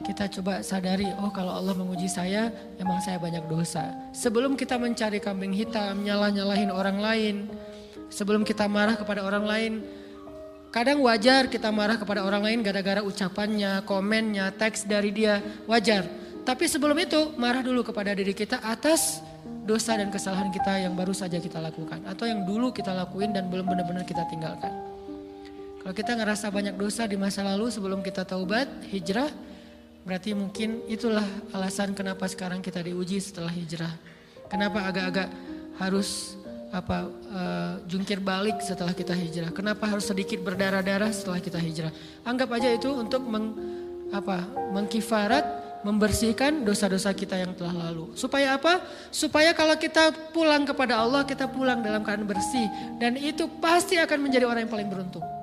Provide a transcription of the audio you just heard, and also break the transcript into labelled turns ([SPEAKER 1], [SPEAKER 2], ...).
[SPEAKER 1] kita coba sadari, oh kalau Allah menguji saya, emang saya banyak dosa. Sebelum kita mencari kambing hitam, nyalah-nyalahin orang lain, sebelum kita marah kepada orang lain, kadang wajar kita marah kepada orang lain gara-gara ucapannya, komennya, teks dari dia, wajar. Tapi sebelum itu marah dulu kepada diri kita atas dosa dan kesalahan kita yang baru saja kita lakukan. Atau yang dulu kita lakuin dan belum benar-benar kita tinggalkan. Kalau kita ngerasa banyak dosa di masa lalu sebelum kita taubat, hijrah, berarti mungkin itulah alasan kenapa sekarang kita diuji setelah hijrah. Kenapa agak-agak harus apa uh, jungkir balik setelah kita hijrah? Kenapa harus sedikit berdarah-darah setelah kita hijrah? Anggap aja itu untuk meng, apa mengkifarat membersihkan dosa-dosa kita yang telah lalu. Supaya apa? Supaya kalau kita pulang kepada Allah, kita pulang dalam keadaan bersih. Dan itu pasti akan menjadi orang yang paling beruntung.